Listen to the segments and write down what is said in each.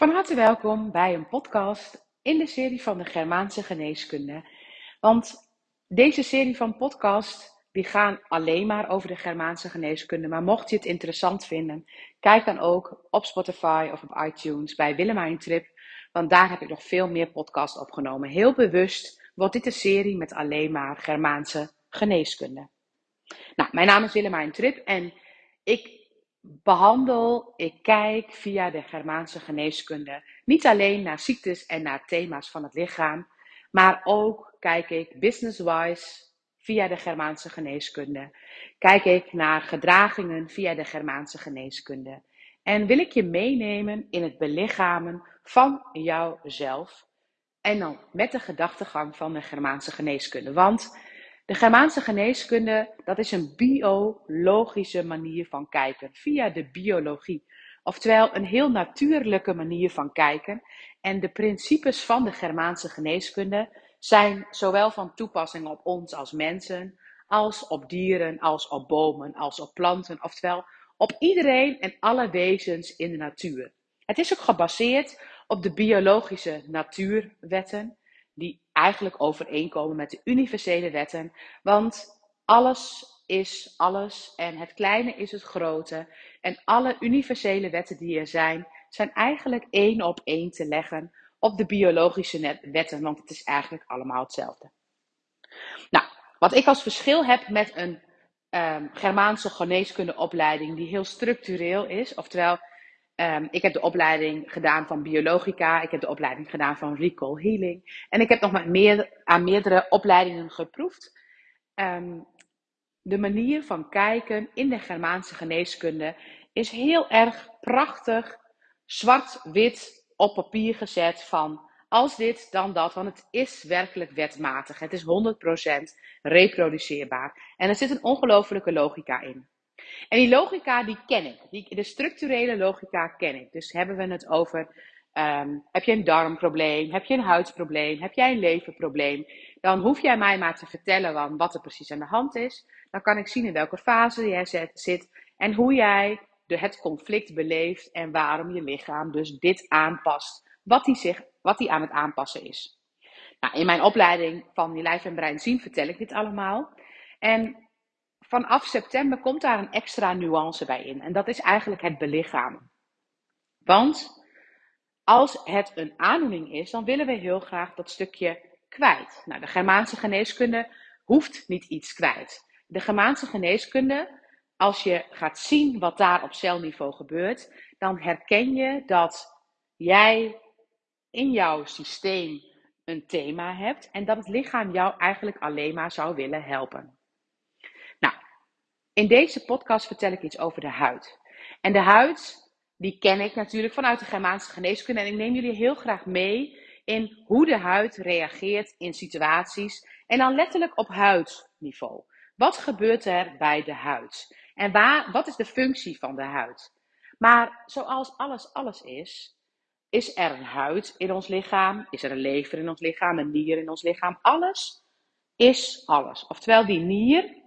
Van harte welkom bij een podcast in de serie van de Germaanse geneeskunde. Want deze serie van podcasts die gaan alleen maar over de Germaanse geneeskunde. Maar mocht je het interessant vinden, kijk dan ook op Spotify of op iTunes bij Willemijn Trip. Want daar heb ik nog veel meer podcasts opgenomen. Heel bewust wordt dit een serie met alleen maar Germaanse geneeskunde. Nou, mijn naam is Willemijn Trip en ik behandel, ik kijk via de Germaanse geneeskunde niet alleen naar ziektes en naar thema's van het lichaam, maar ook kijk ik business-wise via de Germaanse geneeskunde. Kijk ik naar gedragingen via de Germaanse geneeskunde. En wil ik je meenemen in het belichamen van jouzelf. En dan met de gedachtegang van de Germaanse geneeskunde. Want de Germaanse geneeskunde, dat is een biologische manier van kijken, via de biologie. Oftewel een heel natuurlijke manier van kijken. En de principes van de Germaanse geneeskunde zijn zowel van toepassing op ons als mensen, als op dieren, als op bomen, als op planten. Oftewel op iedereen en alle wezens in de natuur. Het is ook gebaseerd op de biologische natuurwetten die eigenlijk overeenkomen met de universele wetten. Want alles is alles en het kleine is het grote. En alle universele wetten die er zijn, zijn eigenlijk één op één te leggen op de biologische wetten, want het is eigenlijk allemaal hetzelfde. Nou, wat ik als verschil heb met een um, Germaanse geneeskundeopleiding die heel structureel is, oftewel Um, ik heb de opleiding gedaan van biologica. Ik heb de opleiding gedaan van recall healing. En ik heb nog maar meer, aan meerdere opleidingen geproefd. Um, de manier van kijken in de Germaanse geneeskunde is heel erg prachtig, zwart-wit op papier gezet van als dit, dan dat. Want het is werkelijk wetmatig. Het is 100% reproduceerbaar. En er zit een ongelofelijke logica in. En die logica die ken ik. Die, de structurele logica ken ik. Dus hebben we het over, um, heb je een darmprobleem, heb je een huidsprobleem, heb jij een leverprobleem, dan hoef jij mij maar te vertellen wat er precies aan de hand is. Dan kan ik zien in welke fase jij zit en hoe jij de, het conflict beleeft en waarom je lichaam dus dit aanpast, wat hij, zich, wat hij aan het aanpassen is. Nou, in mijn opleiding van die lijf en brein zien vertel ik dit allemaal. En vanaf september komt daar een extra nuance bij in. En dat is eigenlijk het belichamen. Want als het een aandoening is, dan willen we heel graag dat stukje kwijt. Nou, de Germaanse geneeskunde hoeft niet iets kwijt. De Germaanse geneeskunde, als je gaat zien wat daar op celniveau gebeurt, dan herken je dat jij in jouw systeem een thema hebt en dat het lichaam jou eigenlijk alleen maar zou willen helpen. In deze podcast vertel ik iets over de huid. En de huid, die ken ik natuurlijk vanuit de Germaanse geneeskunde. En ik neem jullie heel graag mee in hoe de huid reageert in situaties. En dan letterlijk op huidniveau. Wat gebeurt er bij de huid? En waar, wat is de functie van de huid? Maar zoals alles alles is, is er een huid in ons lichaam, is er een lever in ons lichaam, een nier in ons lichaam. Alles is alles. Oftewel, die nier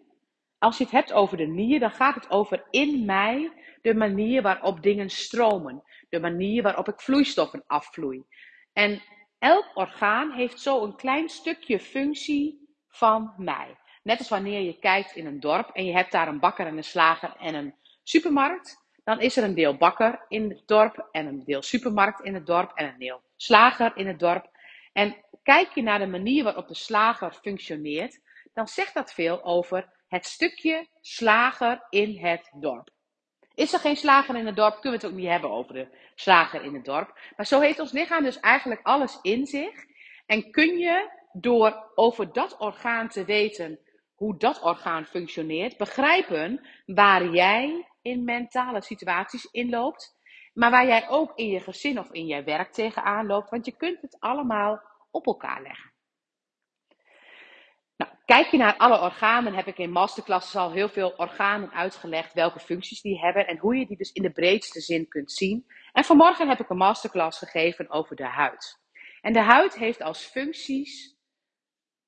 als je het hebt over de nier, dan gaat het over in mij de manier waarop dingen stromen. De manier waarop ik vloeistoffen afvloei. En elk orgaan heeft zo een klein stukje functie van mij. Net als wanneer je kijkt in een dorp en je hebt daar een bakker en een slager en een supermarkt. Dan is er een deel bakker in het dorp en een deel supermarkt in het dorp en een deel slager in het dorp. En kijk je naar de manier waarop de slager functioneert, dan zegt dat veel over het stukje slager in het dorp. Is er geen slager in het dorp, kunnen we het ook niet hebben over de slager in het dorp. Maar zo heeft ons lichaam dus eigenlijk alles in zich. En kun je door over dat orgaan te weten hoe dat orgaan functioneert, begrijpen waar jij in mentale situaties inloopt, maar waar jij ook in je gezin of in je werk tegenaan loopt, want je kunt het allemaal op elkaar leggen. Kijk je naar alle organen, heb ik in masterclasses al heel veel organen uitgelegd, welke functies die hebben en hoe je die dus in de breedste zin kunt zien. En vanmorgen heb ik een masterclass gegeven over de huid. En de huid heeft als functies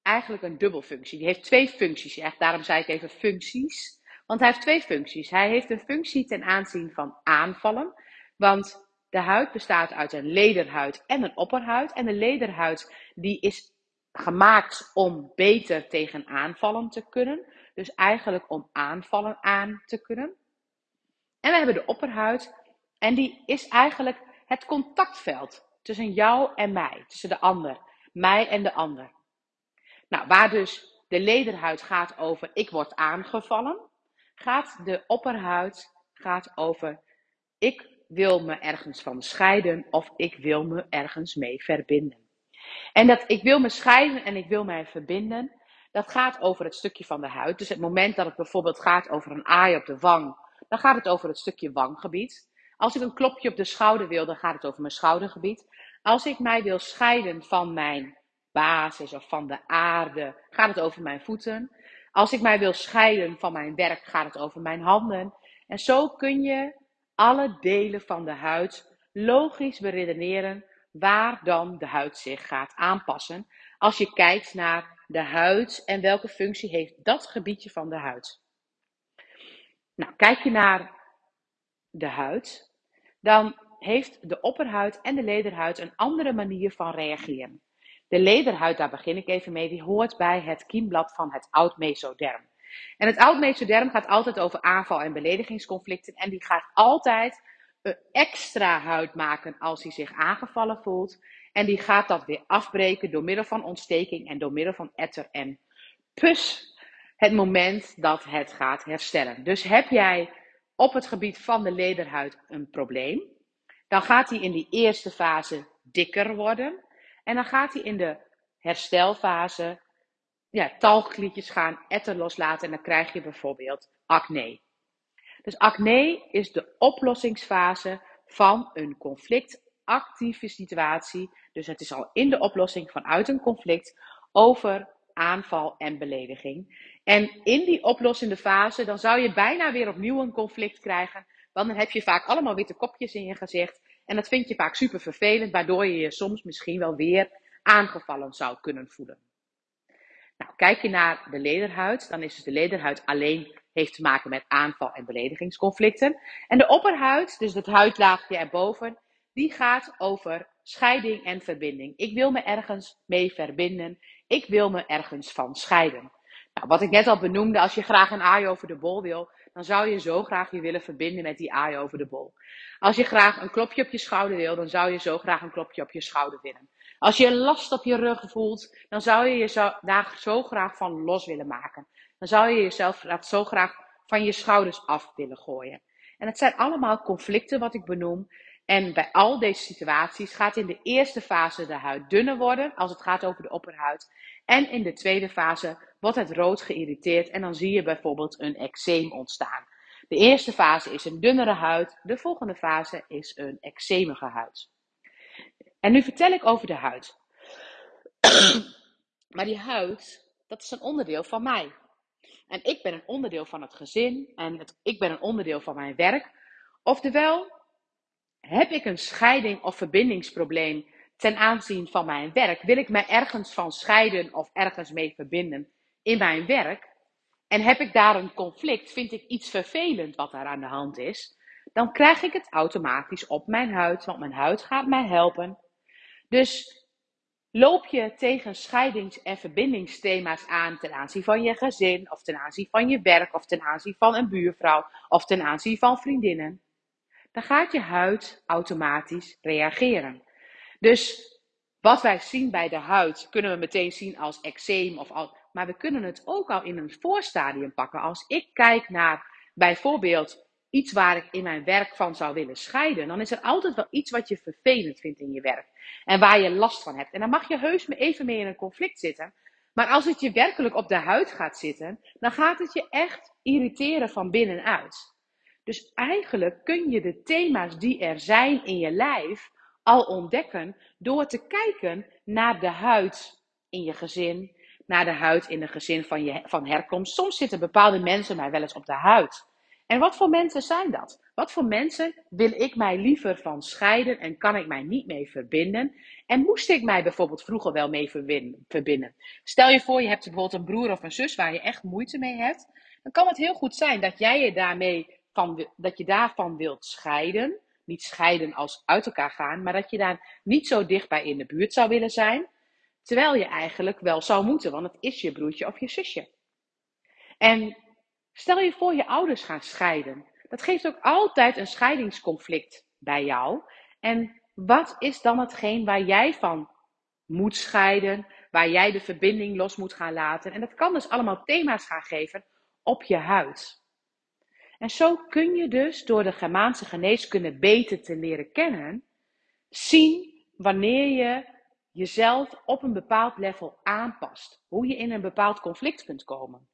eigenlijk een dubbelfunctie. Die heeft twee functies. Echt, daarom zei ik even functies. Want hij heeft twee functies. Hij heeft een functie ten aanzien van aanvallen. Want de huid bestaat uit een lederhuid en een opperhuid. En de lederhuid die is gemaakt om beter tegen aanvallen te kunnen. Dus eigenlijk om aanvallen aan te kunnen. En we hebben de opperhuid. En die is eigenlijk het contactveld tussen jou en mij. Tussen de ander. Mij en de ander. Nou, waar dus de lederhuid gaat over ik word aangevallen, gaat de opperhuid gaat over ik wil me ergens van scheiden of ik wil me ergens mee verbinden. En dat ik wil me scheiden en ik wil mij verbinden, dat gaat over het stukje van de huid. Dus het moment dat het bijvoorbeeld gaat over een aai op de wang, dan gaat het over het stukje wanggebied. Als ik een klopje op de schouder wil, dan gaat het over mijn schoudergebied. Als ik mij wil scheiden van mijn basis of van de aarde, gaat het over mijn voeten. Als ik mij wil scheiden van mijn werk, gaat het over mijn handen. En zo kun je alle delen van de huid logisch beredeneren waar dan de huid zich gaat aanpassen. Als je kijkt naar de huid en welke functie heeft dat gebiedje van de huid. Nou, kijk je naar de huid, dan heeft de opperhuid en de lederhuid een andere manier van reageren. De lederhuid, daar begin ik even mee, die hoort bij het kiemblad van het oud mesoderm. En het oud mesoderm gaat altijd over aanval- en beledigingsconflicten. En die gaat altijd extra huid maken als hij zich aangevallen voelt. En die gaat dat weer afbreken door middel van ontsteking en door middel van etter en pus. Het moment dat het gaat herstellen. Dus heb jij op het gebied van de lederhuid een probleem, dan gaat hij in die eerste fase dikker worden. En dan gaat hij in de herstelfase ja, talgklietjes gaan, etter loslaten en dan krijg je bijvoorbeeld acne. Dus acne is de oplossingsfase van een conflictactieve situatie. Dus het is al in de oplossing vanuit een conflict over aanval en belediging. En in die oplossende fase, dan zou je bijna weer opnieuw een conflict krijgen. Want dan heb je vaak allemaal witte kopjes in je gezicht. En dat vind je vaak super vervelend, waardoor je je soms misschien wel weer aangevallen zou kunnen voelen. Nou, kijk je naar de lederhuid, dan is dus de lederhuid alleen heeft te maken met aanval- en beledigingsconflicten. En de opperhuid, dus het huidlaagje erboven, die gaat over scheiding en verbinding. Ik wil me ergens mee verbinden. Ik wil me ergens van scheiden. Nou, wat ik net al benoemde, als je graag een aai over de bol wil, dan zou je zo graag je willen verbinden met die aai over de bol. Als je graag een klopje op je schouder wil, dan zou je zo graag een klopje op je schouder willen. Als je last op je rug voelt, dan zou je je daar zo graag van los willen maken. Dan zou je jezelf zo graag van je schouders af willen gooien. En het zijn allemaal conflicten wat ik benoem. En bij al deze situaties gaat in de eerste fase de huid dunner worden, als het gaat over de opperhuid. En in de tweede fase wordt het rood geïrriteerd en dan zie je bijvoorbeeld een eczeem ontstaan. De eerste fase is een dunnere huid, de volgende fase is een eczemige huid. En nu vertel ik over de huid. maar die huid, dat is een onderdeel van mij. En ik ben een onderdeel van het gezin en ik ben een onderdeel van mijn werk. Oftewel, heb ik een scheiding of verbindingsprobleem ten aanzien van mijn werk? Wil ik mij ergens van scheiden of ergens mee verbinden in mijn werk? En heb ik daar een conflict? Vind ik iets vervelend wat daar aan de hand is? Dan krijg ik het automatisch op mijn huid, want mijn huid gaat mij helpen dus loop je tegen scheidings- en verbindingsthema's aan ten aanzien van je gezin, of ten aanzien van je werk, of ten aanzien van een buurvrouw, of ten aanzien van vriendinnen, dan gaat je huid automatisch reageren. Dus wat wij zien bij de huid kunnen we meteen zien als eczeem of al, maar we kunnen het ook al in een voorstadium pakken. Als ik kijk naar bijvoorbeeld iets waar ik in mijn werk van zou willen scheiden, dan is er altijd wel iets wat je vervelend vindt in je werk. En waar je last van hebt. En dan mag je heus even mee in een conflict zitten. Maar als het je werkelijk op de huid gaat zitten, dan gaat het je echt irriteren van binnenuit. Dus eigenlijk kun je de thema's die er zijn in je lijf al ontdekken door te kijken naar de huid in je gezin, naar de huid in een gezin van, je, van herkomst. Soms zitten bepaalde mensen mij wel eens op de huid. En wat voor mensen zijn dat? Wat voor mensen wil ik mij liever van scheiden en kan ik mij niet mee verbinden? En moest ik mij bijvoorbeeld vroeger wel mee verbinden? Stel je voor, je hebt bijvoorbeeld een broer of een zus waar je echt moeite mee hebt. Dan kan het heel goed zijn dat jij je daarmee van, dat je daarvan wilt scheiden. niet scheiden als uit elkaar gaan, maar dat je daar niet zo dichtbij in de buurt zou willen zijn, terwijl je eigenlijk wel zou moeten, want het is je broertje of je zusje. En stel je voor je ouders gaan scheiden. Dat geeft ook altijd een scheidingsconflict bij jou. En wat is dan hetgeen waar jij van moet scheiden, waar jij de verbinding los moet gaan laten? En dat kan dus allemaal thema's gaan geven op je huid. En zo kun je dus door de Germaanse geneeskunde beter te leren kennen, zien wanneer je jezelf op een bepaald level aanpast. Hoe je in een bepaald conflict kunt komen.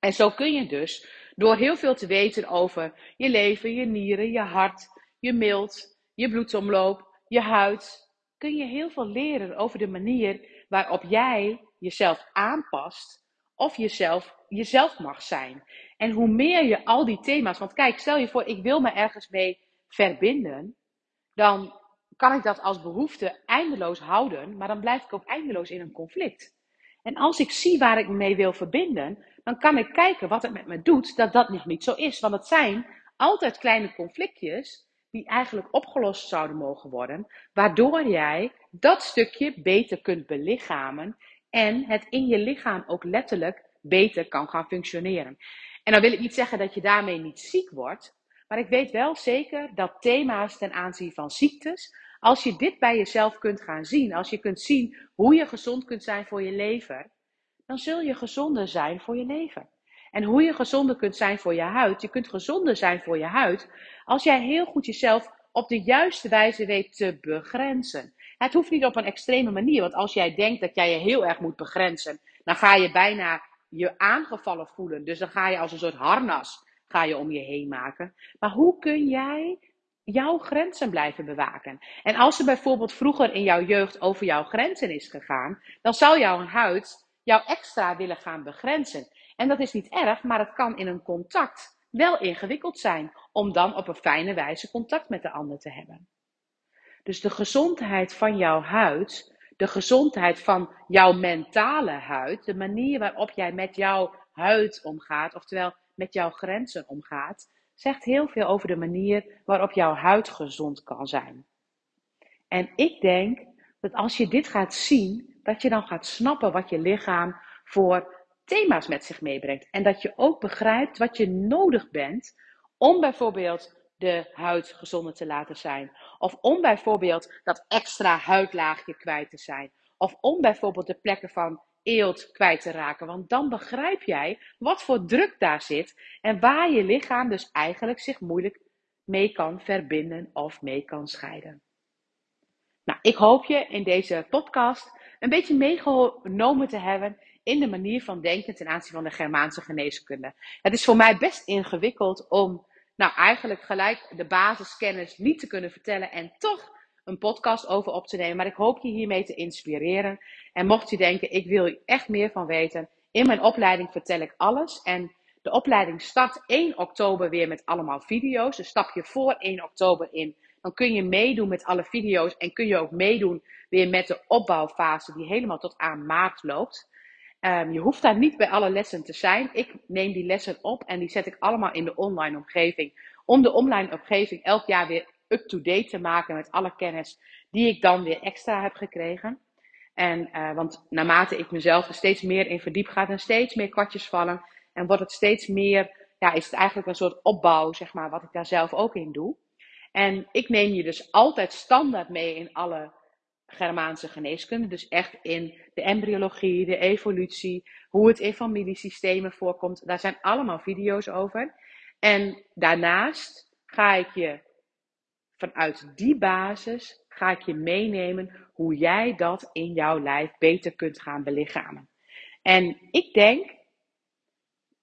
En zo kun je dus door heel veel te weten over je leven, je nieren, je hart, je mild, je bloedsomloop, je huid, kun je heel veel leren over de manier waarop jij jezelf aanpast of jezelf jezelf mag zijn. En hoe meer je al die thema's, want kijk, stel je voor, ik wil me ergens mee verbinden, dan kan ik dat als behoefte eindeloos houden, maar dan blijf ik ook eindeloos in een conflict. En als ik zie waar ik me mee wil verbinden, dan kan ik kijken wat het met me doet dat dat nog niet zo is. Want het zijn altijd kleine conflictjes die eigenlijk opgelost zouden mogen worden, waardoor jij dat stukje beter kunt belichamen en het in je lichaam ook letterlijk beter kan gaan functioneren. En dan wil ik niet zeggen dat je daarmee niet ziek wordt, maar ik weet wel zeker dat thema's ten aanzien van ziektes, als je dit bij jezelf kunt gaan zien, als je kunt zien hoe je gezond kunt zijn voor je lever, dan zul je gezonder zijn voor je lever. En hoe je gezonder kunt zijn voor je huid. Je kunt gezonder zijn voor je huid als jij heel goed jezelf op de juiste wijze weet te begrenzen. Het hoeft niet op een extreme manier, want als jij denkt dat jij je heel erg moet begrenzen, dan ga je bijna je aangevallen voelen. Dus dan ga je als een soort harnas ga je om je heen maken. Maar hoe kun jij jouw grenzen blijven bewaken? En als er bijvoorbeeld vroeger in jouw jeugd over jouw grenzen is gegaan, dan zal jouw huid jou extra willen gaan begrenzen. En dat is niet erg, maar het kan in een contact wel ingewikkeld zijn om dan op een fijne wijze contact met de ander te hebben. Dus de gezondheid van jouw huid, de gezondheid van jouw mentale huid, de manier waarop jij met jouw huid omgaat, oftewel met jouw grenzen omgaat, zegt heel veel over de manier waarop jouw huid gezond kan zijn. En ik denk dat als je dit gaat zien, dat je dan gaat snappen wat je lichaam voor thema's met zich meebrengt. En dat je ook begrijpt wat je nodig bent om bijvoorbeeld de huid gezonder te laten zijn. Of om bijvoorbeeld dat extra huidlaagje kwijt te zijn. Of om bijvoorbeeld de plekken van eelt kwijt te raken. Want dan begrijp jij wat voor druk daar zit en waar je lichaam dus eigenlijk zich moeilijk mee kan verbinden of mee kan scheiden. Nou, ik hoop je in deze podcast een beetje meegenomen te hebben in de manier van denken ten aanzien van de Germaanse geneeskunde. Het is voor mij best ingewikkeld om nou eigenlijk gelijk de basiskennis niet te kunnen vertellen en toch een podcast over op te nemen. Maar ik hoop je hiermee te inspireren. En mocht je denken, ik wil echt meer van weten, in mijn opleiding vertel ik alles. En de opleiding start 1 oktober weer met allemaal video's. Dus stap je voor 1 oktober in. Dan kun je meedoen met alle video's en kun je ook meedoen weer met de opbouwfase die helemaal tot aan maart loopt. Um, je hoeft daar niet bij alle lessen te zijn. Ik neem die lessen op en die zet ik allemaal in de online omgeving. Om de online omgeving elk jaar weer up-to-date te maken met alle kennis die ik dan weer extra heb gekregen. En, uh, want naarmate ik mezelf er steeds meer in verdiep, gaat er steeds meer kwartjes vallen. En wordt het steeds meer, ja, is het eigenlijk een soort opbouw, zeg maar, wat ik daar zelf ook in doe. En ik neem je dus altijd standaard mee in alle Germaanse geneeskunde. Dus echt in de embryologie, de evolutie, hoe het in familiesystemen voorkomt. Daar zijn allemaal video's over. En daarnaast ga ik je vanuit die basis ga ik je meenemen hoe jij dat in jouw lijf beter kunt gaan belichamen. En ik denk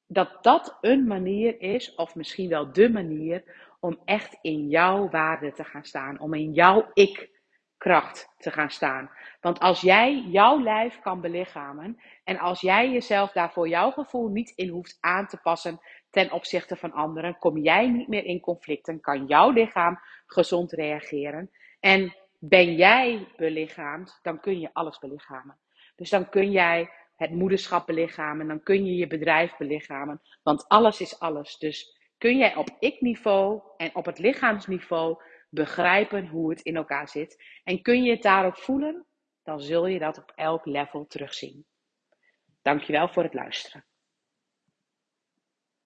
dat dat een manier is, of misschien wel de manier, om echt in jouw waarde te gaan staan, om in jouw ik kracht te gaan staan. Want als jij jouw lijf kan belichamen en als jij jezelf daar voor jouw gevoel niet in hoeft aan te passen ten opzichte van anderen, kom jij niet meer in conflicten, kan jouw lichaam gezond reageren. En ben jij belichaamd, dan kun je alles belichamen. Dus dan kun jij het moederschap belichamen, dan kun je je bedrijf belichamen, want alles is alles. Dus kun jij op ik-niveau en op het lichaamsniveau begrijpen hoe het in elkaar zit. En kun je het daarop voelen, dan zul je dat op elk level terugzien. Dankjewel voor het luisteren.